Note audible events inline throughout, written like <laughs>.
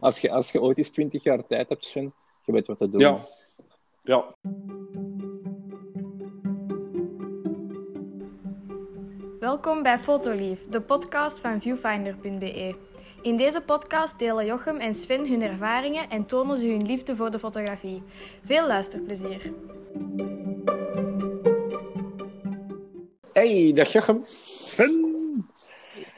als, je, als je ooit eens 20 jaar tijd hebt, Sven, je weet wat te doen. Ja. Ja. Welkom bij Fotolief, de podcast van viewfinder.be. In deze podcast delen Jochem en Sven hun ervaringen en tonen ze hun liefde voor de fotografie. Veel luisterplezier. Hey, dag Jochem.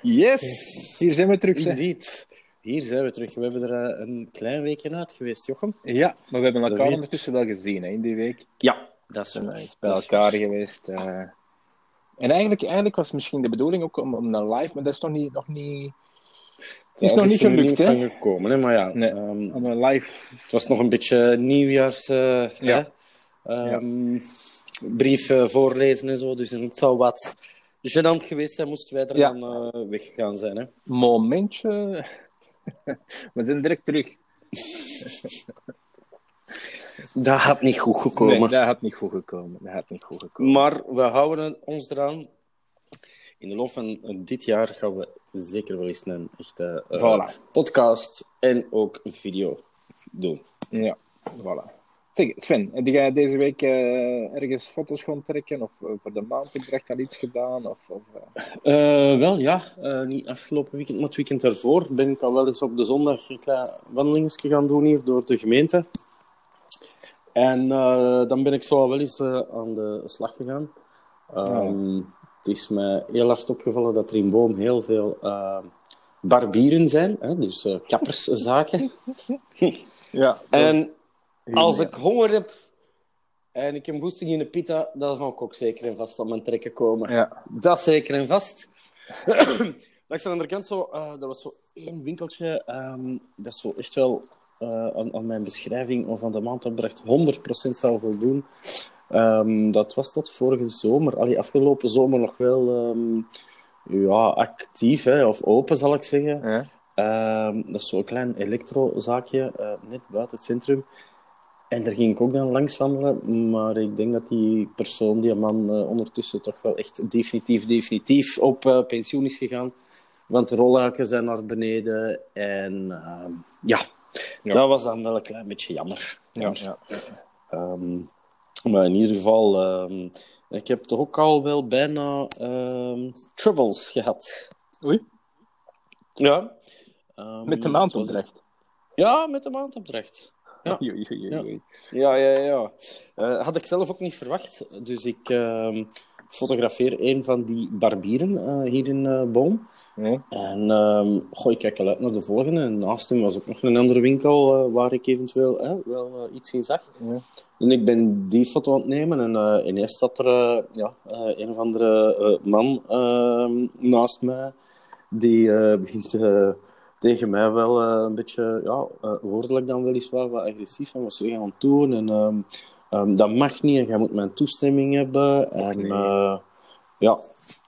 Yes! Hier zijn we terug. Indeed. Hier zijn we terug. We hebben er eh, een klein weekje uit geweest, Jochem. Ja, maar we hebben elkaar ondertussen wel gezien hè, in die week. Ja, dat is We zijn waar. eens bij elkaar waar. geweest. eh. En eigenlijk, eigenlijk was misschien de bedoeling ook om, om een live, maar dat is nog niet... Nog niet... Het is Ja, nog het niet gelukt, hè? van gekomen, hè? Maar ja, Nee. ehm, live... het was nog een beetje nieuwjaars... eh, Ja. hè? Ehm, Brief eh, voorlezen en zo, dus het zou wat gênant geweest zijn, moesten wij er Ja. dan eh, weggegaan zijn. Hè? Momentje... <laughs> we zijn direct terug. Dat had niet goed gekomen. Nee, dat had niet goed gekomen. Dat had niet goed gekomen. Maar we houden ons eraan. In de loop van dit jaar gaan we zeker wel eens een echte eh, Voilà. podcast en ook video doen. Ja, voilà. Zeg, Sven, heb jij deze week eh, ergens foto's gaan trekken? Of eh, voor de maandopdracht al iets gedaan? Of, of, eh, wel ja, niet afgelopen weekend, maar het weekend daarvoor ben ik al wel eens op de zondag een klein wandelingetje gaan doen hier door de gemeente. En dan ben ik zo wel eens aan de slag gegaan. Ehm, Het is mij heel hard opgevallen dat er in Boom heel veel barbieren zijn, hè, dus kapperszaken. <laughs> ja, En als ik honger heb en ik heb goesting in de pita, dan ga ik ook zeker en vast aan mijn trekken komen. Ja. Dat zeker en vast. <clears throat> Langs de andere kant zo, eh, dat was zo één winkeltje, ehm, dat is zo echt wel eh, aan, aan mijn beschrijving of aan de maandopdracht 100% zou voldoen. Ehm, dat was tot vorige zomer, allee, afgelopen zomer nog wel ehm, ja, actief, hè, of open zal ik zeggen. Ja. Dat is zo'n klein elektrozaakje, eh, net buiten het centrum. En daar ging ik ook dan langs wandelen, maar ik denk dat die persoon, die man, eh, ondertussen toch wel echt definitief, definitief op eh, pensioen is gegaan. Want de rolluiken zijn naar beneden en ehm, ja, Ja. dat was dan wel een klein beetje jammer. Ja, ja. Ehm, maar in ieder geval, ehm, ik heb toch ook al wel bijna troubles gehad. Oei, Ja. Met de maandopdracht. Ja, met de maandopdracht. Ja. Oei, oei, oei, Ja. Ja, ja, ja. Eh, had ik zelf ook niet verwacht. Dus ik ehm, fotografeer een van die barbieren eh, hier in eh, Boom. En ehm goh, ik kijk al uit naar de volgende. En naast hem was ook nog een andere winkel eh, waar ik eventueel eh, wel iets in zag. En ik ben die foto aan het nemen en eh, ineens staat er eh, ja, eh, een of andere eh, man ehm, naast mij die eh, begint tegen mij wel eh, een beetje, ja, eh, woordelijk dan weliswaar, wat agressief van wat ze gaan doen. En ehm, ehm, dat mag niet en jij moet mijn toestemming hebben. En nee. eh, ja,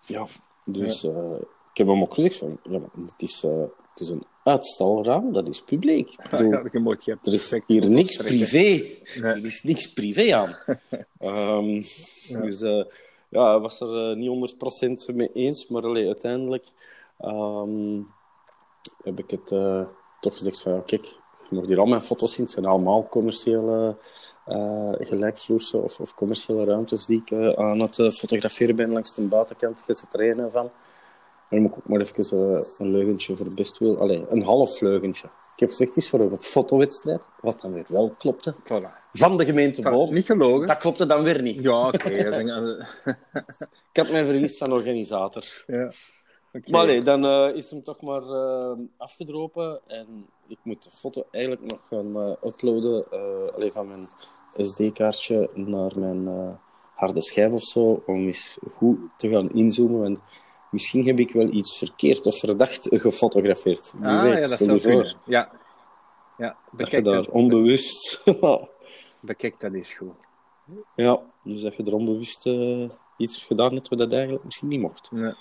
ja, dus ik heb hem ook gezegd van, ja, het is, het is een uitstalraam, dat is publiek. Ik bedoel, Ja, er is hier niks privé. Nee. Er is niks privé aan. <laughs> Ehm, Dus ja, hij was er niet 100% mee eens, maar allee, uiteindelijk heb ik het eh, toch gezegd van ja, kijk, je mag hier al mijn foto's zien. Het zijn allemaal commerciële eh gelijksvloerse of, of commerciële ruimtes die ik eh, aan het fotograferen ben langs de buitenkant. Je zit er een van. Dan moet ik ook maar even een leugentje voor het best wil. Allee, een half leugentje. Ik heb gezegd, het is voor een fotowedstrijd. Wat dan weer wel klopte. Voilà. Van de gemeente Boom. Niet gelogen. Dat klopte dan weer niet. Ja, oké. <laughs> Ik had mij vergist van organisator. ja. Maar nee, dan eh, is hem toch maar eh, afgedropen. En ik moet de foto eigenlijk nog gaan eh, uploaden. alleen van mijn SD-kaartje naar mijn harde schijf of zo. Om eens goed te gaan inzoomen. Want misschien heb ik wel iets verkeerd of verdacht gefotografeerd. Wie Ah, weet, ja, dat zou kunnen. Ja. Ja, Dat je bekijk daar dat, onbewust... <laughs> bekijk dat is goed. ja, dus dat je er onbewust iets gedaan hebt wat dat eigenlijk misschien niet mocht. Ja.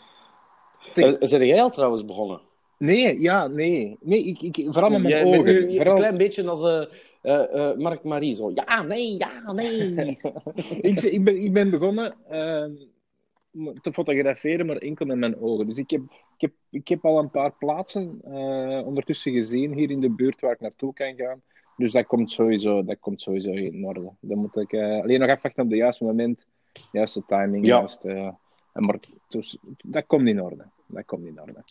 Zeg, Eh, zijn jij al trouwens begonnen? nee, ja, nee. Nee, ik, ik, vooral met mijn Jij ogen. nu Vooral, Een klein beetje als eh eh, Mark Marie. Zo, ja, nee, ja, nee. <laughs> ik, ik, ben, ik ben begonnen. ehm, te fotograferen, maar enkel met mijn ogen. Dus ik heb, ik heb, ik heb al een paar plaatsen ondertussen gezien hier in de buurt waar ik naartoe kan gaan. Dus dat komt sowieso, dat komt sowieso in orde. Dan moet ik alleen nog afwachten op het juiste moment, juiste timing. Ja. Juiste, maar dus, dat komt in orde. Dat komt in orde.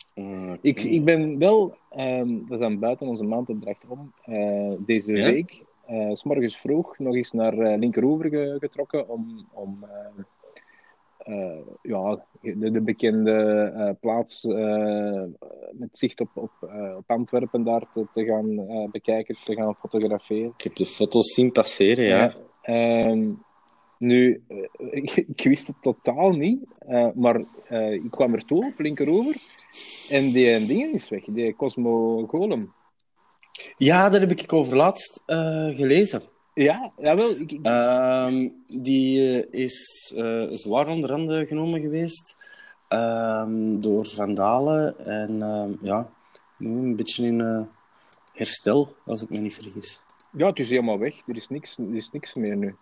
Ik, ik ben wel, um, dat is dan buiten onze maandopdracht om, uh, deze Ja? week, uh, s morgens vroeg, nog eens naar uh, Linkeroever ge- getrokken om, om ja, de, de bekende plaats met zicht op, op, op Antwerpen daar te, te gaan bekijken, te gaan fotograferen. Ik heb de foto's zien passeren, ja. Um, nu, <laughs> uh, ik, wist het totaal niet, uh, maar uh, ik kwam er toe op linkeroever en die ding is weg, die Cosmo Golem. Ja, daar heb ik over laatst uh, gelezen. Ja, jawel. Ik, ik... Uh, die is zwaar onder genomen geweest ehm, door vandalen en ehm, ja, nu een beetje in herstel, als ik me niet vergis. Ja, het is helemaal weg. Er is niks, er is niks meer nu.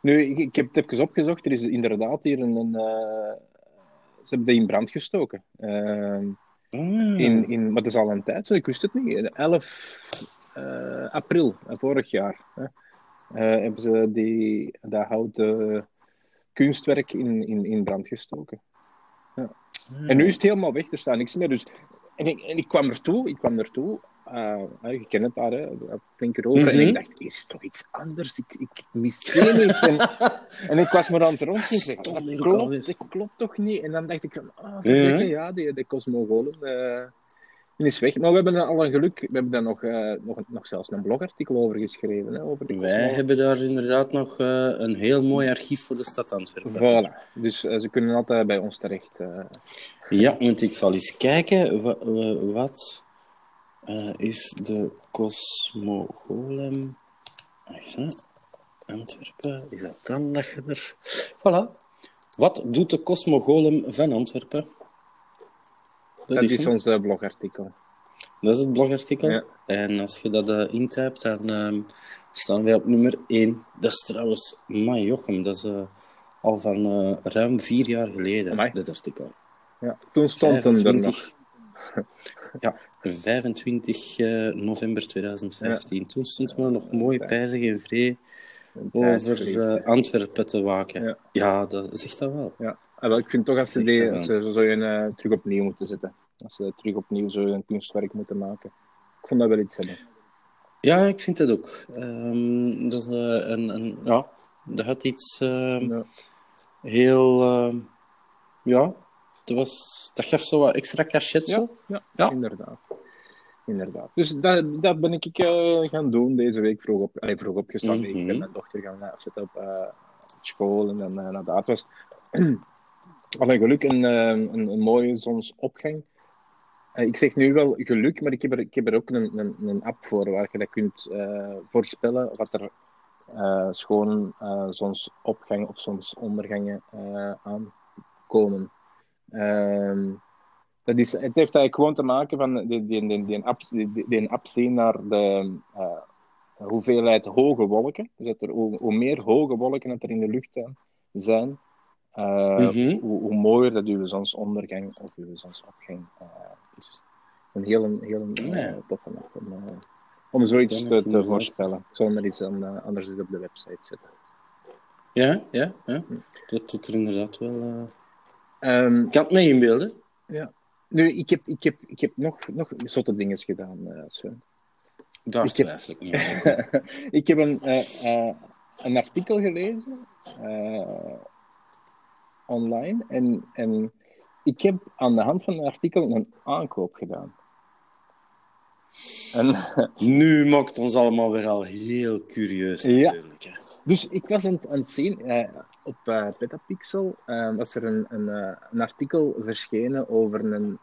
Nu, ik, ik heb het even opgezocht. Er is inderdaad hier een... een uh, ze hebben die in brand gestoken. Uh, mm. in, in, maar dat is al een tijd zo. Ik wist het niet. 11 uh, april, vorig jaar, hè, hebben ze die, dat houten kunstwerk in, in, in brand gestoken. Ja. Mm. En nu is het helemaal weg. Er staat niks meer. Dus, en, ik, en ik kwam ertoe. Ik kwam ertoe uh, je kent het daar, hè, Linkerover. Mm -hmm. En ik dacht, hier is toch iets anders. Ik, ik mis iets. en, <laughs> en ik was maar aan het. Ik zeg, dat klopt, dat klopt toch niet? En dan dacht ik, van, oh, ja, ja, die, die uh, die is weg. Maar we hebben al een geluk. We hebben daar nog, uh, nog, nog zelfs een blogartikel over geschreven. Hè, over Wij hebben daar inderdaad nog een heel mooi archief voor de stad Antwerpen. Voilà. Dus ze kunnen altijd bij ons terecht. Ja, want ik zal eens kijken wat... uh, is de Cosmogolem. Wacht, hè? Antwerpen, is dat dan dat je er. Voilà. Wat doet de Cosmogolem van Antwerpen? Dat, dat is, is ons blogartikel. Dat is het blogartikel. Ja. En als je dat uh, intypt, dan uh, staan wij op nummer 1. Dat is trouwens Majochem. Dat is uh, al van ruim vier jaar geleden, Amai. dit artikel. Ja, toen stond hem er nog. <laughs> ja, 25 uh, november 2015. Ja. Toen stond men nog mooi pijzig en vrij over uh, Antwerpen te waken. Ja. ja, dat zegt dat wel. Ja, ah, wel, ik vind toch als ze, die, als ze zo een uh, terug opnieuw moeten zetten. Als ze terug opnieuw zo een kunstwerk moeten maken. Ik vond dat wel iets hebben. Ja, ik vind dat ook. Um, dat is een, een, ja, dat had iets ja. heel, ja, dat, was, dat gaf zo wat extra cachet. Ja, zo. ja, ja. inderdaad. Inderdaad. Dus dat, dat ben ik uh, gaan doen deze week vroeg, op, allee, vroeg opgestaan. Mm -hmm. Ik ben mijn dochter gaan afzetten op uh, school en dan uh, naar de was <clears throat> alleen geluk een, een, een, mooie zonsopgang. ik zeg nu wel geluk, maar ik heb er, ik heb er ook een, een, een app voor waar je dat kunt voorspellen wat er schoon zonsopgang of zonsondergangen aankomen. Um, dat is, het heeft eigenlijk gewoon te maken van die, die, die, die, naar de uh, hoeveelheid hoge wolken. Dus dat er, hoe, hoe, meer hoge wolken dat er in de lucht zijn, uh, mm -hmm. hoe, hoe, mooier dat uw zonsondergang of uw zonsopgang uh, is. Een heel, heel ja. toffe app om, om zoiets te, te voorspellen. Ik zal er iets anders op de website zetten. Ja, ja, ja. dat doet er inderdaad wel. Um, ik kan het mee inbeelden. Ja. Nu, ik heb, ik heb, ik heb nog, nog zotte dingen gedaan, uh, Sven. Daar ik twijfel ik niet <laughs> ik heb een, uh, uh, een artikel gelezen online en, en ik heb aan de hand van een artikel een aankoop gedaan. En, <laughs> nu maakt ons allemaal weer al heel curieus natuurlijk. Ja. Dus ik was aan het, aan het zien, op uh, Petapixel uh, was er een, een, uh, een, artikel verschenen over een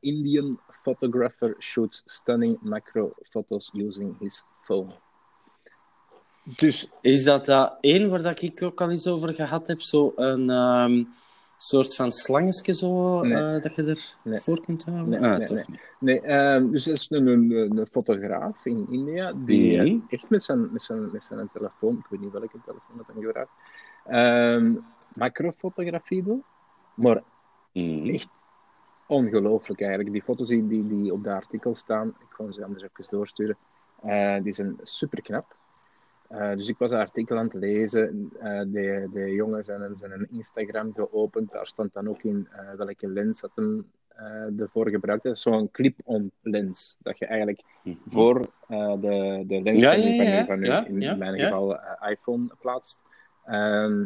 Indian photographer shoots stunning macro photos using his phone. Dus... Is dat dat één waar dat ik ook al eens over gehad heb? Zo een um, soort van slangetje zo, nee. dat je er nee. voor kunt houden? Nee, ah, nee, toch nee. niet. nee um, dus dat is een, een, een, fotograaf in India die echt met zijn, met, zijn, met zijn telefoon, ik weet niet welke telefoon dat hij gebruikt, um, macrofotografie doet. Maar Mhm. echt ongelooflijk eigenlijk. Die foto's die, die, die op de artikel staan, ik ga ze anders even doorsturen, eh, die zijn super knap. Eh, dus ik was een artikel aan het lezen. eh de, de jongen zijn, een- zijn een Instagram geopend. Daar stond dan ook in welke lens dat hem ervoor gebruikte. Zo'n clip-on lens. Dat je eigenlijk Mhm. voor de, de lens Ja, van, ja, van, je- van in, mijn geval iPhone plaatst. Ehm,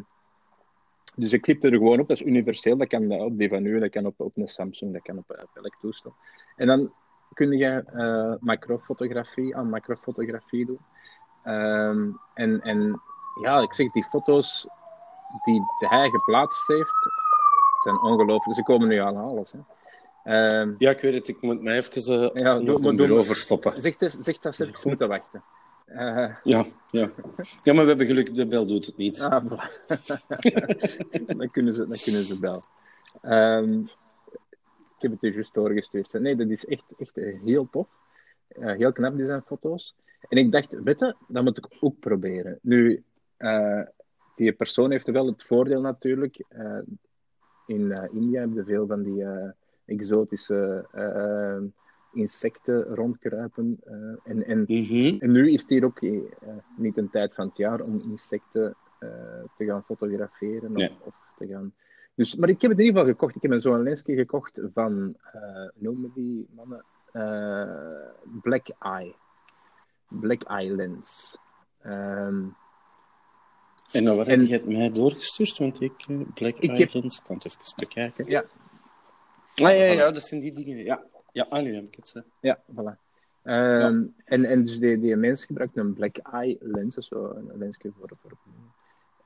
dus ik knipte er gewoon op, dat is universeel. Dat kan op die van u, dat kan op, op een Samsung, dat kan op, op elk toestel. En dan kun je eh, macrofotografie aan macrofotografie doen. Ehm, en, en ja, ik zeg, die foto's die hij geplaatst heeft, zijn ongelooflijk. Ze komen nu aan alles. Hè. Ehm, Ja, ik weet het. Ik moet mij even uh, Ja, doe- nog maar een doe- bureau verstoppen. zeg, zeg dat ze moeten wachten. Eh, Ja, ja. ja, maar we hebben geluk, de bel doet het niet. Ah, <laughs> dan, kunnen ze, dan kunnen ze bellen. Ehm, ik heb het je juist doorgestuurd. Nee, dat is echt, echt heel tof. Eh, heel knap, die zijn foto's. En ik dacht, weet je, dat moet ik ook proberen. Nu, eh, die persoon heeft wel het voordeel natuurlijk. in India hebben we veel van die exotische insecten rondkruipen. eh, en, en Mhm. en nu is het hier ook eh, niet een tijd van het jaar om insecten eh, te gaan fotograferen of, Nee. of te gaan. Dus, maar ik heb het in ieder geval gekocht. Ik heb zo'n lensje gekocht van, eh noemen die mannen, Black Eye. Black Eye lens. Ehm, En dan wat En- heb je het mij doorgestuurd? Want ik, Black Ik Eye heb- Lens, kan het even bekijken. ja, Ah ja, ja, dat zijn die dingen. Ja, ja ah, nu heb ik het. eh. ja, voilà. Ehm, en, en dus die, die mens gebruikt een black eye lens, zo een lensje voor, voor.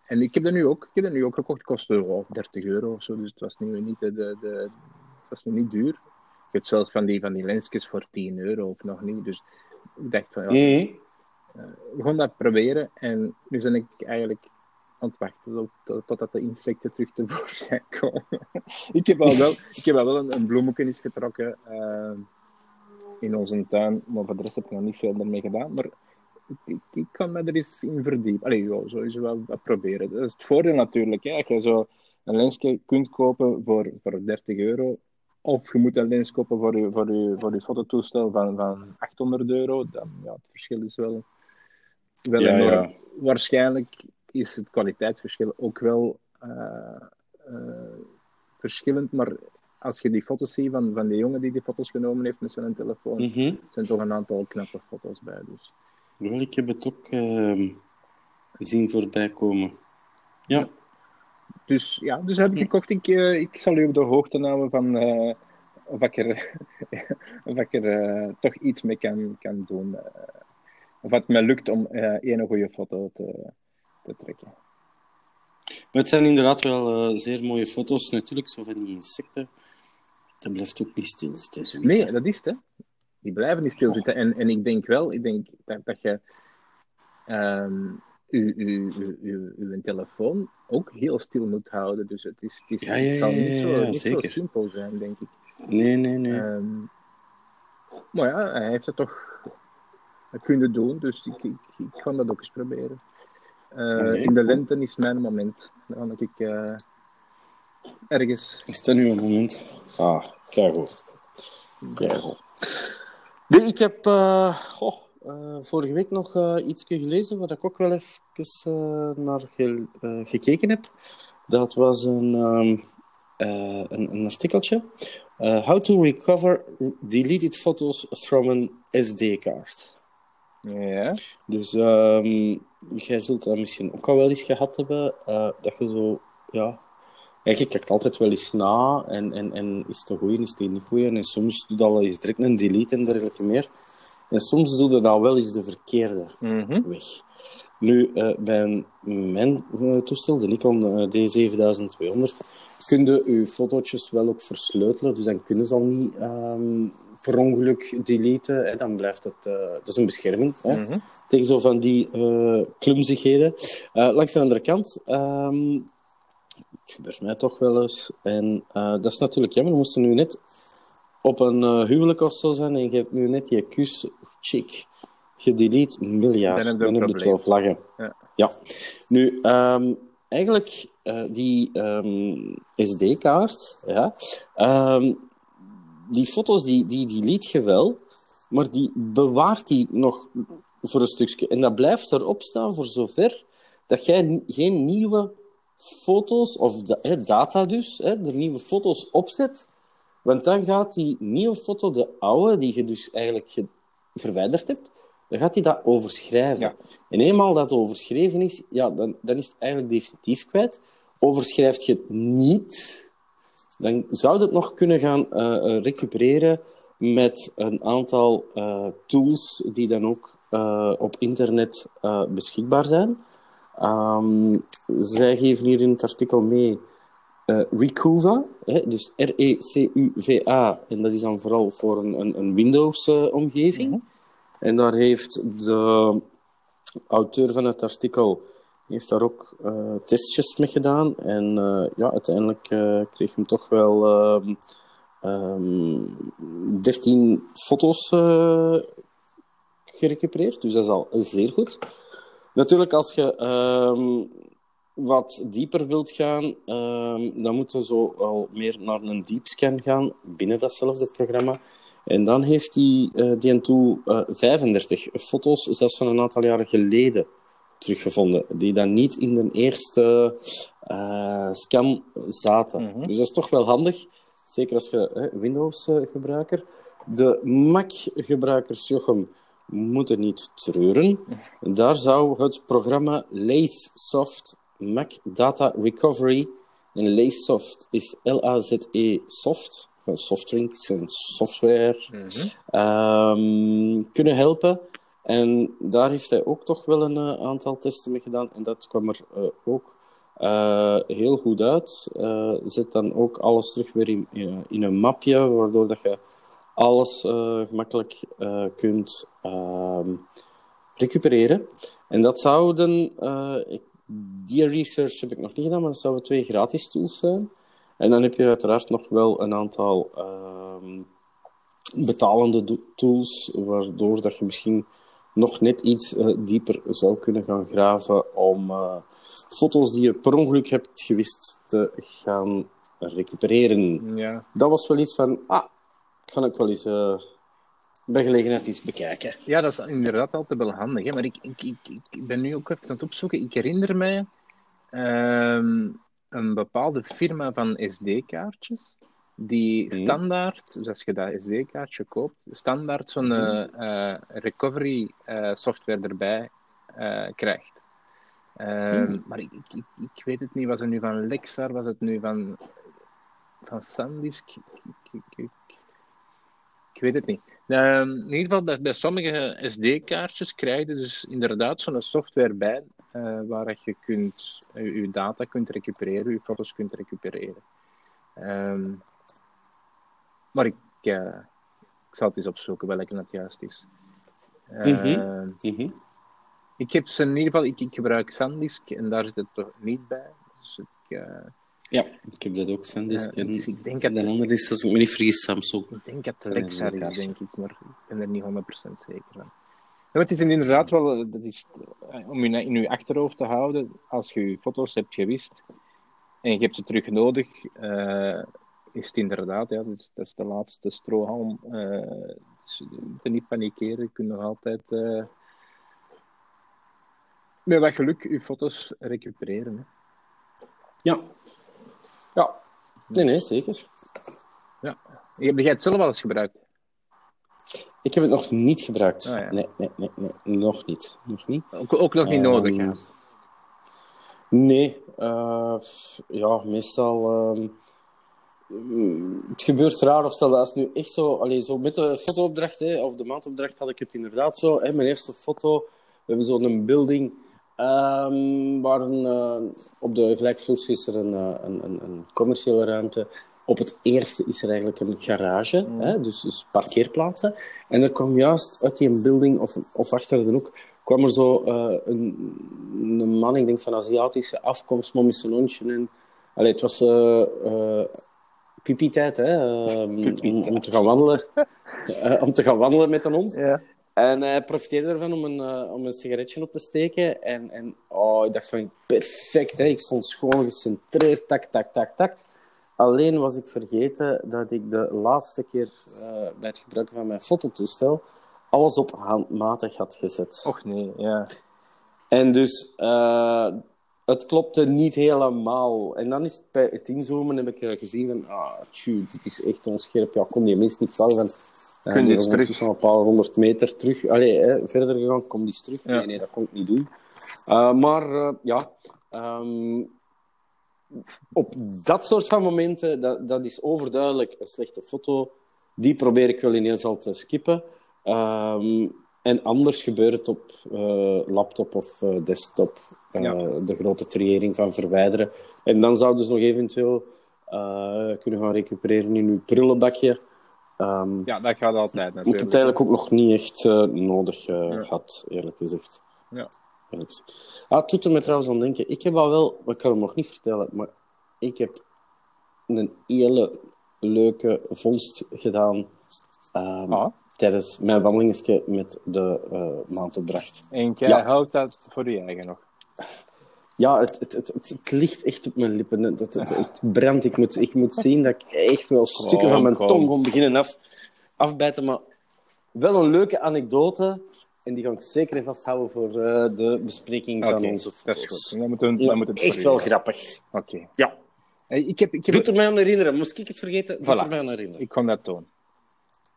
En ik heb dat nu ook, ik heb dat nu ook gekocht, het kostte oh, 30 euro of zo, dus het was nu niet, de, de, de, het was nu niet duur. Je hebt zelfs van die, van die lensjes voor 10 euro of nog niet, dus ik dacht van ja, Mhm. we gaan dat proberen en nu ben ik eigenlijk aan het wachten tot, tot- totdat de insecten terug tevoorschijn komen. <laughs> ik heb al wel, ik heb al wel een, een bloemetje getrokken eh, in onze tuin, maar voor de rest heb ik nog niet veel ermee gedaan. Maar ik, ik, kan me er eens in verdiepen. Allee, ja, sowieso wel wat proberen. Dat is het voordeel natuurlijk. Hè. Als je zo een lensje kunt kopen voor, voor 30 euro, of je moet een lens kopen voor je, voor je, voor je fototoestel van, van 800 euro, dan ja, het verschil is wel, wel Ja, enorm. ja. Waarschijnlijk is het kwaliteitsverschil ook wel eh, eh, verschillend, maar als je die foto's ziet van, van die jongen die die foto's genomen heeft met zijn telefoon, Mhm. zijn toch een aantal knappe foto's bij. Dus. Wel, ik heb het ook ehm, zien voorbij komen. Ja. Dus ja, dus heb ik gekocht. Ik, eh, ik zal u op de hoogte houden van eh, of ik er, <laughs> of ik toch iets mee kan, kan doen. of het me lukt om één goede foto te, te trekken. Maar het zijn inderdaad wel eh, zeer mooie foto's. Natuurlijk, zo van die insecten. Dat blijft ook niet stilzitten. Zo Nee, dat is het. Hè. Die blijven niet stilzitten. En, en ik denk wel, ik denk dat, dat je ehm uw, uw, telefoon ook heel stil moet houden. Dus het, is, het, is, Ja, ja, het zal niet, zo, ja, niet zo simpel zijn, denk ik. Nee, nee, nee. Ehm, maar ja, hij heeft het toch kunnen doen, dus ik, ik, ik ga dat ook eens proberen. Eh, in de lente is mijn moment. Dan ik eh, ergens. Is dat nu een moment? Ah, kijk goed. Kijk goed. Nee, ik heb eh, goh, vorige week nog iets gelezen waar ik ook wel even naar ge- gekeken heb. Dat was een, ehm, eh, een, een artikeltje. How to recover deleted photos from an SD-kaart. Ja. Dus ehm, jij zult dat misschien ook al wel eens gehad hebben, eh, dat je zo, ja... Kijk, je kijkt altijd wel eens na, en, en, en is het een goeie, is het niet goeie, en soms doe je al eens direct een delete en dergelijke meer. En soms doe je dan wel eens de verkeerde Mhm. weg. Nu, eh, bij mijn eh, toestel, de Nikon eh, D7200, kun je je fotootjes wel ook versleutelen, dus dan kunnen ze al niet ehm, per ongeluk deleten. Hè. Dan blijft het... eh, dat is een bescherming, hè, Mhm. tegen zo van die eh klumzigheden. Eh, langs de andere kant... ehm, het gebeurt mij toch wel eens. En dat is natuurlijk jammer. We moesten nu net op een huwelijk of zo zijn en je hebt nu net je kus chick gedelete miljard. Dan Dan heb je twaalf vlaggen. Ja. Ja. Nu, ehm, eigenlijk die ehm, SD-kaart, ja, die foto's die, die, die liet je wel, maar die bewaart die nog voor een stukje. En dat blijft erop staan voor zover dat jij geen nieuwe foto's, of data dus, hè, er nieuwe foto's opzet. Want dan gaat die nieuwe foto, de oude, die je dus eigenlijk verwijderd hebt, dan gaat hij dat overschrijven. En eenmaal dat overschreven is, ja, dan, dan is het eigenlijk definitief kwijt. Overschrijft je het niet, dan zou het nog kunnen gaan uh, recupereren met een aantal uh, tools die dan ook uh, op internet beschikbaar zijn. Um, zij geven hier in het artikel mee Recuva, hè, dus R-E-C-U-V-A, en dat is dan vooral voor een, een, een Windows-omgeving. Mm -hmm. En daar heeft de auteur van het artikel heeft daar ook uh, testjes mee gedaan. En uh, ja, uiteindelijk uh, kreeg hem toch wel um, um, 13 foto's gerecupereerd. Dus dat is al zeer goed. Natuurlijk, als je um, wat dieper wilt gaan, dan moeten we zo al meer naar een deep scan gaan binnen datzelfde programma. En dan heeft die, die tool uh, 35 foto's, zelfs van een aantal jaren geleden, teruggevonden. Die dan niet in de eerste uh, scan zaten. Mm -hmm. Dus dat is toch wel handig. Zeker als je Windows-gebruiker. De Mac-gebruikers, Jochem, moeten niet treuren. Daar zou het programma LaceSoft Mac Data Recovery. En LaceSoft is L-A-Z-E Soft van softdrinks en software mm -hmm. kunnen helpen. En daar heeft hij ook toch wel een uh, aantal testen mee gedaan. En dat kwam er uh, ook uh, heel goed uit. zet dan ook alles terug weer in, in een mapje, waardoor dat je alles gemakkelijk kunt ehm, recupereren. En dat zouden, ik, die research heb ik nog niet gedaan, maar dat zouden twee gratis tools zijn. En dan heb je uiteraard nog wel een aantal uh, betalende tools, waardoor dat je misschien nog net iets uh, dieper zou kunnen gaan graven om uh, foto's die je per ongeluk hebt gewist te gaan recupereren. Ja. Dat was wel iets van, ah, kan ik wel eens uh, bij gelegenheid iets bekijken. Ja, dat is inderdaad altijd wel handig. Hè? Maar ik, ik, ik, ik ben nu ook even aan het opzoeken. Ik herinner mij ehm, een bepaalde firma van SD-kaartjes die mhm. standaard, dus als je dat SD-kaartje koopt, standaard zo'n uh, uh, recovery uh, software erbij krijgt. Mm. Maar ik, ik, ik, weet het niet, was het nu van Lexar, was het nu van, van Sandisk? Ik, ik, ik weet het niet. Um, in ieder geval, bij sommige SD-kaartjes krijg je dus inderdaad zo'n software bij, waar je kunt, je data kunt recupereren, je foto's kunt recupereren. Um, maar ik, uh, ik zal het eens opzoeken welke dat juist is. Mm -hmm. Mm -hmm. Ik heb ze in ieder geval, ik, ik gebruik SanDisk en daar zit het toch niet bij. Dus ik, ja, ik heb dat ook, SanDisk. en dus ik denk dat de andere is, als ik me niet vergis, Samsung. Ik denk dat het Lexar is, denk ik, maar ik ben er niet 100% zeker van. Ja, het is inderdaad wel, dat is, om je in je achterhoofd te houden, als je je foto's hebt gewist en je hebt ze terug nodig, uh, is het inderdaad, ja, dat is, dat is de laatste strohalm. Uh, dus je niet panikeren, je kunt nog altijd uh, met wat geluk je foto's recupereren. Hè. Ja. Ja. Nee, nee, zeker. Ja. Heb jij het zelf al eens gebruikt? Ik heb het nog niet gebruikt. Ja. nee, nee, nee, nee, nog niet. Nog niet. Ook, ook nog niet nodig, ja? Nee. Ja, meestal... Uh, het gebeurt raar, of stel als nu echt zo... Allee, zo met de fotoopdracht, hè, of de maandopdracht, had ik het inderdaad zo. Hè, mijn eerste foto, we hebben zo'n building... Um, waar een, uh, op de gelijkvloers is er een, een, een, een commerciële ruimte op het eerste is er eigenlijk een garage, mm. hè, dus, dus, parkeerplaatsen. En er kwam juist uit die building, of, of achter de hoek, kwam er zo uh, een, een, man, ik denk van Aziatische afkomst, zijn hondje. En, allee, het was uh, uh, pipi-tijd, hè, um, om, om, te gaan wandelen. <laughs> om te gaan wandelen met een hond. Ja. En hij profiteerde ervan om een, uh, om een sigaretje op te steken. En, en oh oh, ik dacht van, perfect, hè. ik stond schoon gecentreerd, tak, tak, tak, tak. Alleen was ik vergeten dat ik de laatste keer uh, bij het gebruiken van mijn fototoestel alles op handmatig had gezet. Och nee, ja. En dus uh, het klopte niet helemaal. En dan is het bij het inzoomen heb ik gezien van, ah, tjoe, dit is echt onscherp. Ja, kon die mens niet vragen van, Kun je eens terug? een paar honderd meter terug. Allee, hè, verder gegaan, kom die eens terug. Ja. Nee, nee, dat kon ik niet doen. Uh, maar uh, ja, um, op dat soort van momenten, dat, dat is overduidelijk een slechte foto. Die probeer ik wel ineens al te skippen. Um, en anders gebeurt het op uh, laptop of desktop. Ja. De grote triëring van verwijderen. En dan zouden ze nog eventueel kunnen gaan recupereren in uw prullenbakje. Um, ja, dat gaat altijd natuurlijk. Ik heb het eigenlijk ook nog niet echt nodig ja. gehad, eerlijk gezegd. Ja. Eerlijk gezegd. Ah, het doet er me trouwens aan denken. Ik heb al wel, ik kan het nog niet vertellen, maar ik heb een hele leuke vondst gedaan um, ah. Tijdens mijn wandelingetje met de uh, maandopdracht. En jij Ja. houdt dat voor je eigen nog? Ja, het, het, het, het, het ligt echt op mijn lippen. Het, het, het, het brandt. Ik moet, ik moet zien dat ik echt wel stukken van mijn tong gewoon beginnen af, afbijten. Maar wel een leuke anekdote. En die ga ik zeker even vasthouden voor uh, de bespreking van onze dat foto's. is goed. Dan moeten we, dan moet het echt wel grappig. Oké. Ja. Eh, Ik heb, ik heb, Doet er mij aan herinneren. Moest ik het vergeten? Voilà. er mij aan herinneren. Ik kon dat doen.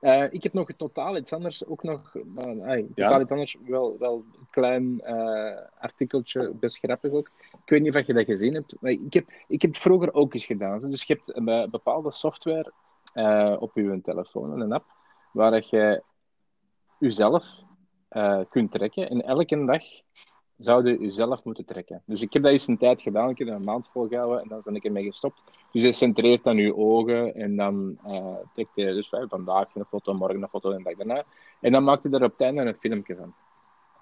Eh, ik heb nog totaal iets anders, ook nog, uh, ay, Ja? totaal iets anders, wel, wel een klein eh, artikeltje, best grappig ook. Ik weet niet of je dat gezien hebt, maar ik heb, ik heb het vroeger ook eens gedaan. Dus je hebt een eh, bepaalde software op je telefoon, een app, waar je jezelf kunt trekken en elke dag zou je jezelf moeten trekken. Dus ik heb dat eens een tijd gedaan, ik heb dat een maand volgehouden en dan ben ik ermee gestopt. Dus je centreert dan je ogen en dan uh, trekt je dus uh, vandaag een foto, morgen een foto en de dag daarna. En dan maakt je er op het einde een filmpje van.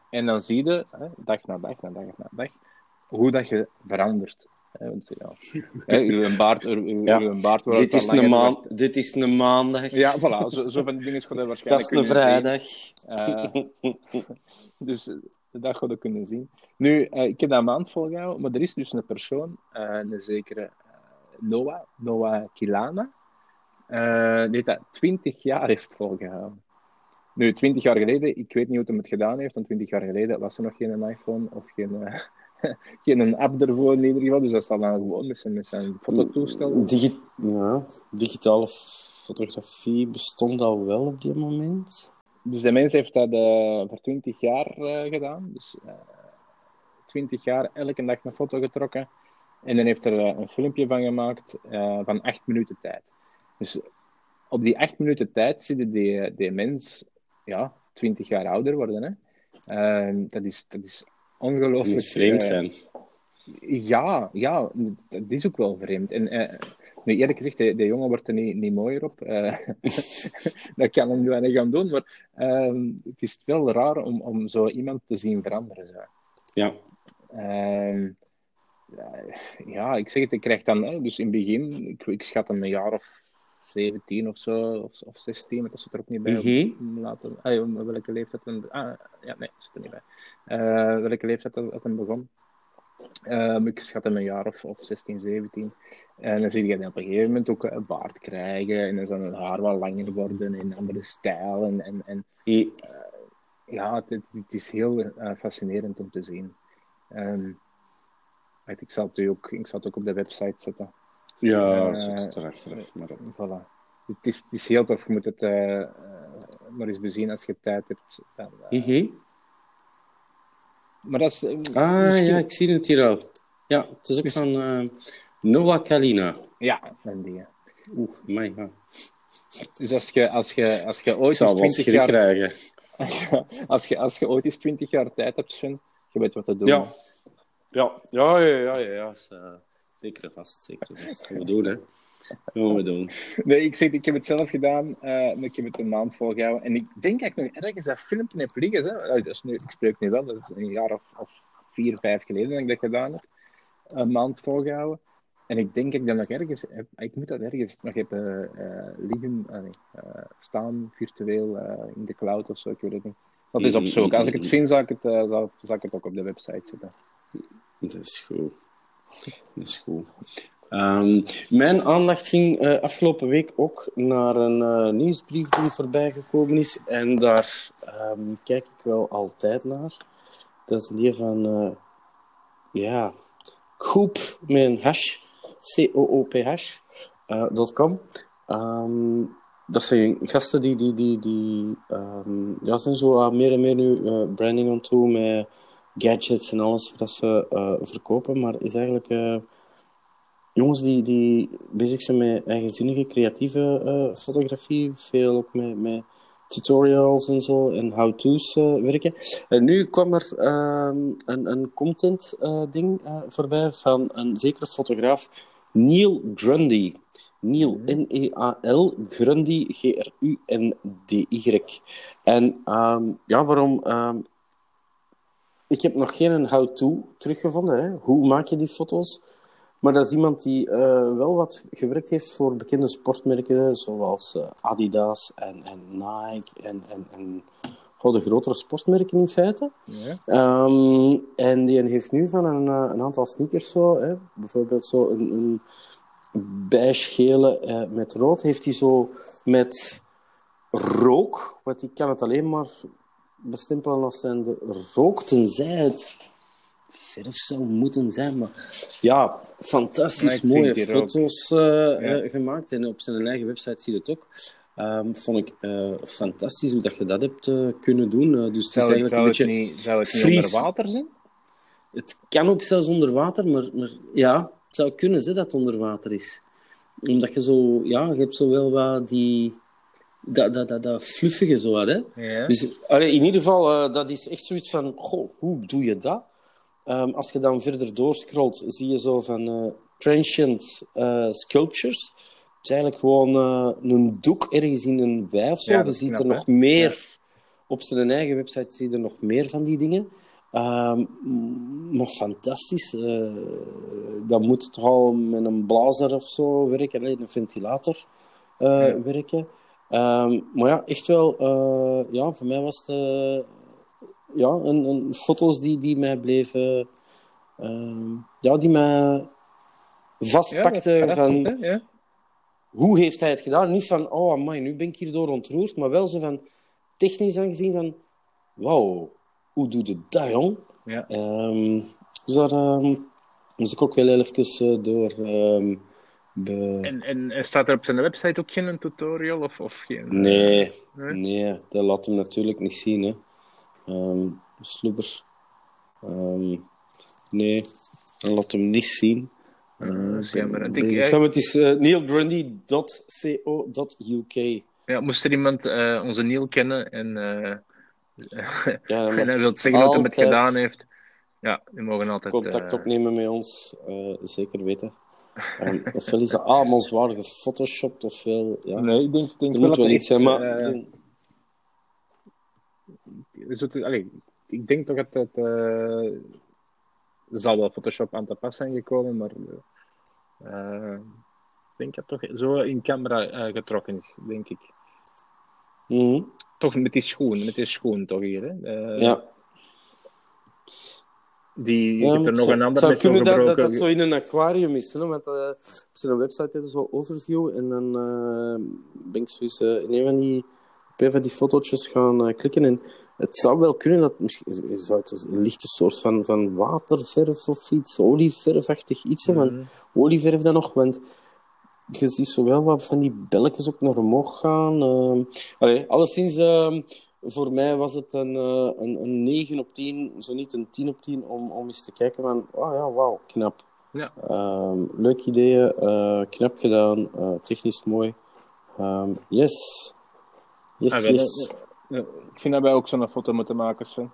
En dan zie je, hè, dag na dag na dag na dag, hoe dat je verandert. Hè, want, ja, <laughs> hè, uw baard, uw, uw, Ja. uw baard wordt Dit is, een langer, maan, dit is een maandag. Ja, voilà, zo, zo van die dingen gaan je <laughs> Dat waarschijnlijk is een vrijdag. Eh, <laughs> dus eh, dat ga je kunnen zien. Nu, eh, ik heb dat een maand volgehouden, maar er is dus een persoon, eh, een zekere eh, Noah, Noah Kilana, die dat 20 jaar heeft volgehouden. Nu, 20 jaar geleden, ik weet niet hoe hij het gedaan heeft, want 20 jaar geleden was er nog geen iPhone of geen, <laughs> geen app ervoor in ieder geval, dus dat zal dan gewoon met zijn, met zijn fototoestel. Digi ja, digitale fotografie bestond al wel op die moment. Dus de mens heeft dat eh, voor 20 jaar eh, gedaan. Dus eh 20 jaar elke dag een foto getrokken. En dan heeft er eh, een filmpje van gemaakt eh, van 8 minuten tijd. Dus op die 8 minuten tijd zie je die, die mens ja, 20 jaar ouder worden. Hè? Eh, dat, is, dat is ongelooflijk. vreemd eh, zijn. ja, ja, dat is ook wel vreemd. En eh, nu, eerlijk gezegd, de, de jongen wordt er niet, niet mooier op. Eh, <laughs> dat kan hem wel niet gaan doen, maar ehm, het is wel raar om, om zo iemand te zien veranderen. Zo. Ja. Ehm, ja, ik zeg het, ik krijg dan, dus in het begin, ik, ik schat hem een jaar of 17 of zo, of, of 16, maar dat zit er ook niet bij. Om, om later, ah, welke leeftijd ah, ja, nee, dat zit er niet bij. Eh, welke leeftijd dat, dat hem begon. Um, ik schat hem een jaar of, of 16, 17. En dan zie je dat op een gegeven moment ook een baard krijgen. En dan zal het haar wat langer worden in een andere stijl. En, en, en Mm. ja, het, het is heel uh, fascinerend om te zien. Um, weet, ik, zal het ook, ik zal het ook op de website zetten. Ja, Eh, zit het. Maar Voilà. Dus het, is, het is heel tof. Je moet het uh, uh, maar eens bezien als je tijd hebt. Dan, uh. Maar dat is... uh, Ah, misschien- ja, ik zie het hier al. Ja, het is ook Dus- van eh, Noah Kalina. Ja, en die. Oeh, my ja. Dus als je, als je, als je ooit eens wel 20 schrik jaar... krijgen. <laughs> als, je, als je ooit eens 20 jaar tijd hebt, Sven, je weet wat te doen. Ja. Ja, ja, ja, ja, ja. ja. eh, zeker vast, zeker vast. Gaan we doen, hè. Gaan we doen. Nee, ik zeg, ik heb het zelf gedaan. eh, en ik heb het een maand volgehouden. En ik denk dat ik nog ergens dat filmpje heb liggen. Hè. Dat is nu, ik spreek nu wel, dat is een jaar of, of vier, vijf geleden dat ik dat gedaan heb. Een maand volgehouden. En ik denk dat ik dat nog ergens heb. Ik moet dat ergens nog heb eh, liggen, nee, eh, staan, virtueel in de cloud of zo. Ik weet het niet. Dat is op zoek. Als ik het vind, zal ik het, zal, zal ik het ook op de website zetten. Dat is goed. Dat is goed. Ehm, mijn aandacht ging uh, afgelopen week ook naar een uh, nieuwsbrief die voorbij gekomen is. En daar um, kijk ik wel altijd naar. Dat is die van, uh, ja, Coop met hash, C-O-O-P-H, .com. Um, dat zijn gasten die, die, die, die ja, zijn zo meer en meer nu branding aan toe met gadgets en alles wat ze verkopen. Maar is eigenlijk jongens die, die bezig zijn met eigenzinnige, creatieve uh, fotografie. Veel ook met, met tutorials en zo en how-to's uh, werken. En nu kwam er uh, een, een content uh, ding voorbij van een zekere fotograaf, Neil Grundy. Neil, mhm. N-E-A-L, Grundy, G-R-U-N-D-Y. En um, ja, waarom? Um, ik heb nog geen how-to teruggevonden. Hè? Hoe maak je die foto's? Maar dat is iemand die uh, wel wat gewerkt heeft voor bekende sportmerken, zoals uh, Adidas en, en Nike en, en, en de grotere sportmerken in feite. Ja. Um, en die heeft nu van een, uh, een aantal sneakers zo, hè, bijvoorbeeld zo een, een beige-gele met rood, heeft hij zo met rook, want die kan het alleen maar bestempelen als zijn de rook, tenzij het verf zou moeten zijn. Maar ja, fantastisch mooie foto's uh, gemaakt. En op zijn eigen website zie je het ook. Um, vond ik uh, fantastisch hoe dat je dat hebt uh, kunnen doen. dus zou, het, zou, het niet, zou het niet onder water zijn? Het kan ook zelfs onder water, maar, maar ja, het zou kunnen zijn dat het onder water is. Omdat je zo, ja, je hebt zo wel wat die dat, dat, dat, dat fluffige zo had. Hè? Ja. Dus allee, in ieder geval, dat is echt zoiets van, goh, hoe doe je dat? Um, als je dan verder doorscrollt, zie je zo van uh, transient uh, sculptures. Het is eigenlijk gewoon uh, een doek ergens in een wei of zo. Ja, je ziet knap, er nog meer... Ja. Op zijn eigen website zie je er nog meer van die dingen. Um, maar fantastisch. dan moet het toch al met een blazer of zo werken. Alleen een ventilator ja. werken. Um, maar ja, echt wel... ja, voor mij was het ja, een, een, foto's die, die mij bleven... Uh, ja, die mij vastpakten ja, van... Ja. Hoe heeft hij het gedaan? Niet van, oh amai, nu ben ik hierdoor ontroerd. Maar wel zo van, technisch aangezien van... Wauw, hoe doe je dat, jong? Ja. Um, dus daar um, moest ik ook wel even uh, door... Um, de... en, en staat er op zijn website ook geen tutorial? Of, of geen, nee, nee, nee, dat laat hem natuurlijk niet zien. Hè. Um, Sloeber. Um, nee, dan laat hem niet zien. Uh, jammer. Ik, ik, het is uh, neilgrundy.co.uk. Ja, moest er iemand uh, onze Neil kennen en, <laughs> ja, en hij wil zeggen dat hij het gedaan heeft, ja, die mogen altijd... Contact opnemen met ons, zeker weten. Um, <laughs> ofwel is dat allemaal zwaar gefotoshopt, ofwel... Ja. Nee, ik denk, denk moet wel iets zijn, maar ik denk toch dat het. Uh, er zal wel Photoshop aan te pas zijn gekomen, maar. Uh, ik denk dat het toch zo in camera getrokken is, denk ik. Mm Toch met die schoen, met die schoen toch hier. Hè? ja. Die, ja, er nog een ander zou kunnen dat, dat dat zo in een aquarium is. Hè? Want, uh, op zijn website hebben zo overview en dan ben ik zo eens in een van die, op een van die fotootjes gaan klikken en het zou wel kunnen dat misschien zou het een lichte soort van, van waterverf of iets, olieverfachtig iets zijn. Mm -hmm. olieverf dan nog, want je ziet zo wel wat van die belletjes ook naar omhoog gaan. Uh, allee, alleszins, uh, voor mij was het een, uh, een, een 9 op 10, zo niet een 10 op 10, om, om eens te kijken van, oh ja, wauw, knap. Ja. Ehm, leuk ideeën, eh, knap gedaan, eh, technisch mooi. Ehm, yes. Yes, ah, yes. Ja, ik vind dat wij ook zo'n foto moeten maken, Sven.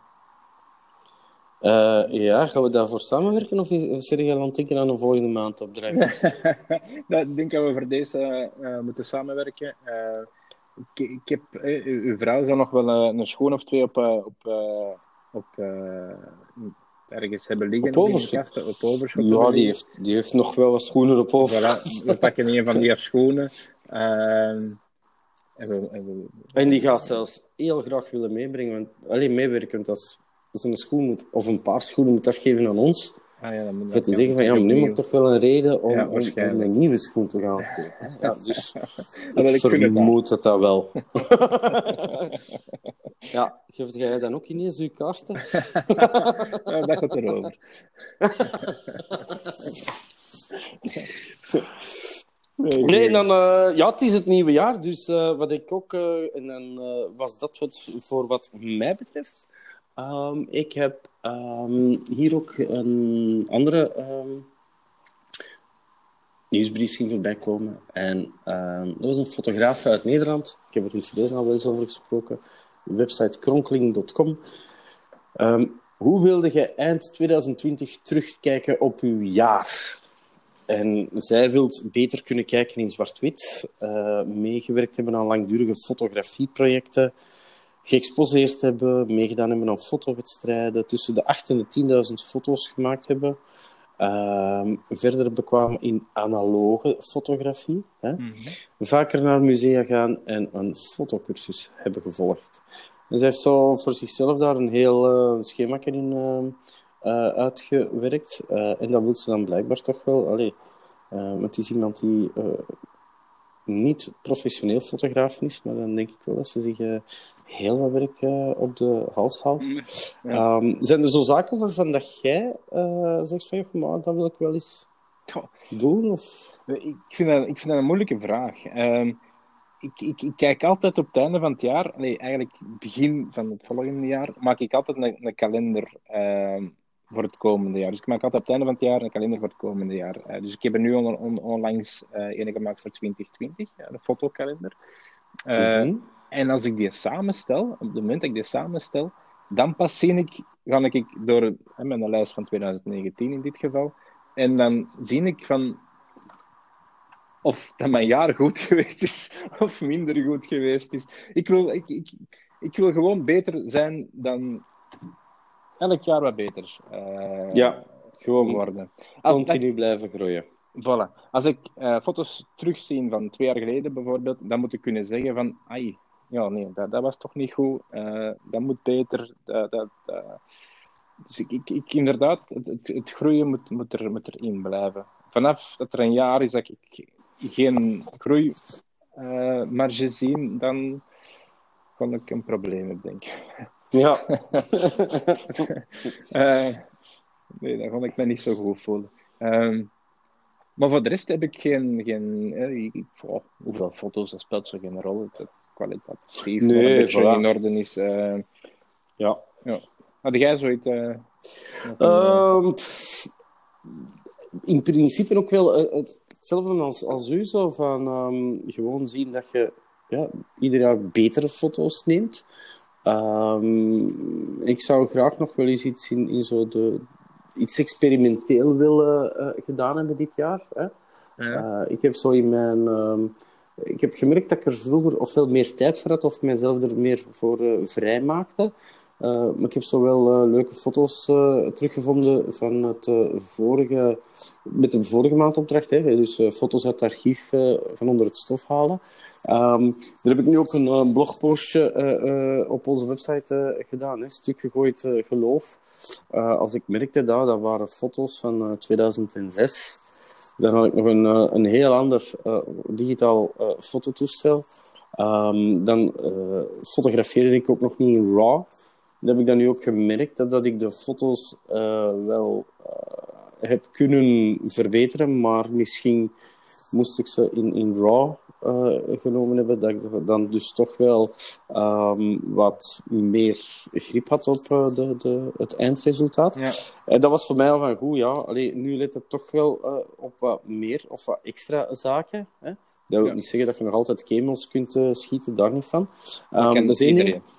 Uh, ja, gaan we daarvoor samenwerken of zit je aan het denken aan een volgende maand opdracht? <laughs> ik denk dat we voor deze uh, moeten samenwerken. Uh, ik, ik, heb, uw vrouw zou nog wel een schoen of twee op, op, op ergens hebben liggen. Op overschot? op overschot ja, die heeft, die heeft nog wel wat schoenen op overschot. Voilà, we pakken een van die schoenen. <laughs> En, en, die gaat zelfs heel graag willen meebrengen. Want alleen meewerken als, als een schoen moet, of een paar schoenen moet afgeven aan ons. Ah, ja, dan moet te zeggen van, ja, maar nu moet toch wel een reden om, Ja, om, om waarschijnlijk. een nieuwe schoen te gaan kopen. Ja, dus <laughs> <laughs> ik vermoed dat dat wel. <laughs> ja, geef jij dan ook ineens uw kaarten? Ja, dat gaat erover. Nee, dan, eh, ja, het is het nieuwe jaar, dus eh, wat ik ook, eh, en dan was dat wat voor wat mij betreft. Ehm, ik heb ehm, hier ook een andere ehm, nieuwsbrief zien voorbij komen. En dat was een fotograaf uit Nederland. Ik heb er in het verleden al wel eens over gesproken. Website kronkeling.com. Hoe wilde je eind 2020 terugkijken op uw jaar? En zij wil beter kunnen kijken in zwart-wit, eh, meegewerkt hebben aan langdurige fotografieprojecten, geëxposeerd hebben, meegedaan hebben aan fotowedstrijden, tussen de 8.000 en de 10.000 foto's gemaakt hebben. Ehm, verder bekwamen in analoge fotografie. Hè? Vaker naar musea gaan en een fotocursus hebben gevolgd. En zij heeft zo voor zichzelf daar een heel eh schema in ehm, eh, uitgewerkt. Eh, en dat wil ze dan blijkbaar toch wel. Allee, eh, want het is iemand die eh, niet professioneel fotograaf is, maar dan denk ik wel dat ze zich eh, heel wat werk eh, op de hals haalt. Ehm, zijn er zo zaken waarvan dat jij eh, zegt van, joh, maar dat wil ik wel eens doen? Of... Ik vind dat, ik vind dat een moeilijke vraag. Ehm, ik, ik, ik kijk altijd op het einde van het jaar, nee, eigenlijk begin van het volgende jaar, maak ik altijd een, een kalender ehm, voor het komende jaar. Dus ik maak altijd op het einde van het jaar een kalender voor het komende jaar. Eh, dus ik heb er nu on, on- onlangs eh een gemaakt voor 2020, ja, een fotokalender. Eh, Mhm. En als ik die samenstel, op het moment dat ik die samenstel, dan pas zie ik, ga ik door hè, een lijst van 2019 in dit geval, en dan zie ik van of dat mijn jaar goed <laughs> geweest is of minder goed geweest is. Ik wil, ik, ik, ik wil gewoon beter zijn dan elk jaar wat beter eh, Ja, gewoon worden. Als, continu blijven groeien. Voilà. Als ik eh, foto's terugzie van twee jaar geleden bijvoorbeeld, dan moet ik kunnen zeggen van, ai, ja nee, dat, dat was toch niet goed, eh, dat moet beter. Dat, dat. Dus ik, ik, ik inderdaad, het, het, het groeien moet, moet, er, moet erin blijven. Vanaf dat er een jaar is dat ik geen groeimarge zie, dan kan ik een probleem hebben, denk ik. Ja, <laughs> Eh, nee, dat kon ik me niet zo goed voelen. Ehm, maar voor de rest heb ik geen... geen eh, oh, hoeveel foto's, dat speelt zo geen rol. Dat kwalitatief Nee, een voilà. in orde is. eh. ja. had jij zoiets... eh, Ehm, pff, in principe ook wel het- hetzelfde als, als u, zo van ehm, gewoon zien dat je ja, ieder jaar betere foto's neemt. Ehm, ik zou graag nog wel eens iets in, in zo de, iets experimenteel willen eh, gedaan hebben dit jaar. Hè? Ja. Eh, ik heb zo in mijn. ehm, ik heb gemerkt dat ik er vroeger ofwel meer tijd voor had of mezelf er meer voor eh, vrij maakte. Maar ik heb zo wel leuke foto's teruggevonden van het vorige, met de vorige maandopdracht. Hè. Dus foto's uit het archief van onder het stof halen. Ehm, daar heb ik nu ook een eh, blogpostje eh, eh, op onze website gedaan. Hè. Stuk gegooid geloof. Als ik merkte dat, dat waren foto's van eh, 2006. Dan had ik nog een, een heel ander digitaal fototoestel. Ehm, dan fotografeerde ik ook nog niet in RAW. Dat heb ik dan nu ook gemerkt, dat, dat ik de foto's wel heb kunnen verbeteren, maar misschien moest ik ze in, in RAW eh, genomen hebben, dat ik dan dus toch wel ehm, wat meer grip had op eh, de, de, het eindresultaat. Ja. En dat was voor mij al van goed, ja. Allee, nu let het toch wel eh, op wat meer of wat extra zaken. Hè? Dat wil Ja. niet zeggen dat je nog altijd kemels kunt schieten, daar niet van. Ehm, kent dat is één ding. iedereen.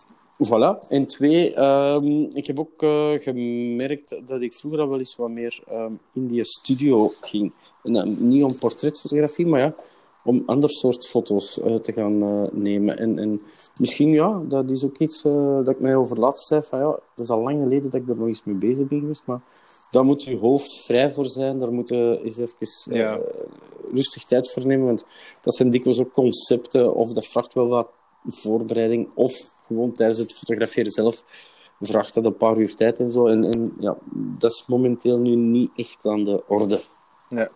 Voilà. En twee, ehm, ik heb ook gemerkt dat ik vroeger al wel eens wat meer ehm, in die studio ging. En, niet om portretfotografie, maar ja, om ander soort foto's eh, te gaan eh, nemen. En, en misschien, ja, dat is ook iets eh, dat ik mij over laatst zei. Van, ja, dat is al lang geleden dat ik er nog eens mee bezig ben geweest, maar daar moet je hoofd vrij voor zijn. Daar moet je eens even Ja. rustig tijd voor nemen. Want dat zijn dikwijls ook concepten, of dat vraagt wel wat voorbereiding, of gewoon tijdens het fotograferen zelf vraagt dat een paar uur tijd en zo. En, en ja, dat is momenteel nu niet echt aan de orde. Ja.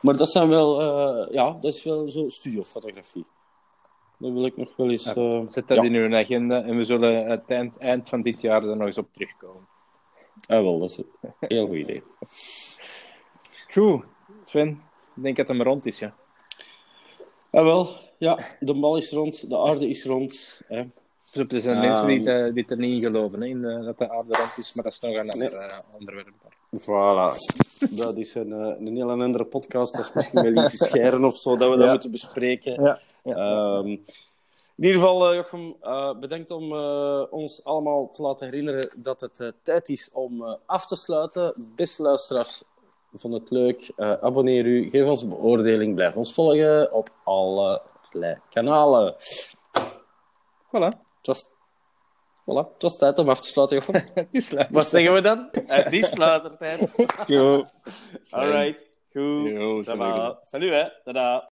Maar dat zijn wel, eh, ja, dat is wel zo studiofotografie. Dat wil ik nog wel eens. eh, Zet dat ja. in uw agenda en we zullen het eind, eind van dit jaar er nog eens op terugkomen. Ah, wel, dat is een heel goed idee. <laughs> Goed, Sven, ik denk dat het maar rond is, ja. Ah, wel, ja, de bal is rond, de aarde is rond. Hè. Dus er zijn mensen die, het, die het er niet in geloven, hè, in dat de aarde rond is, maar dat is nog een ander eh, onderwerp. Voilà. Dat is een, eh, een heel andere podcast. Dat is misschien wel iets scheren of zo, dat we dat Ja. moeten bespreken. Ja. ja. Ehm, in ieder geval, eh, Jochem, eh, bedankt om ons allemaal te laten herinneren dat het tijd is om af te sluiten. Beste luisteraars, vond het leuk. Abonneer u, geef ons een beoordeling, blijf ons volgen op allerlei kanalen. Voilà, Het was, voilà, het was tijd om af te sluiten, Jochem. <laughs> Wat zeggen we dan? Het is sluitertijd. Goed. Alright, goed. Yo. Salut, hè. Tada.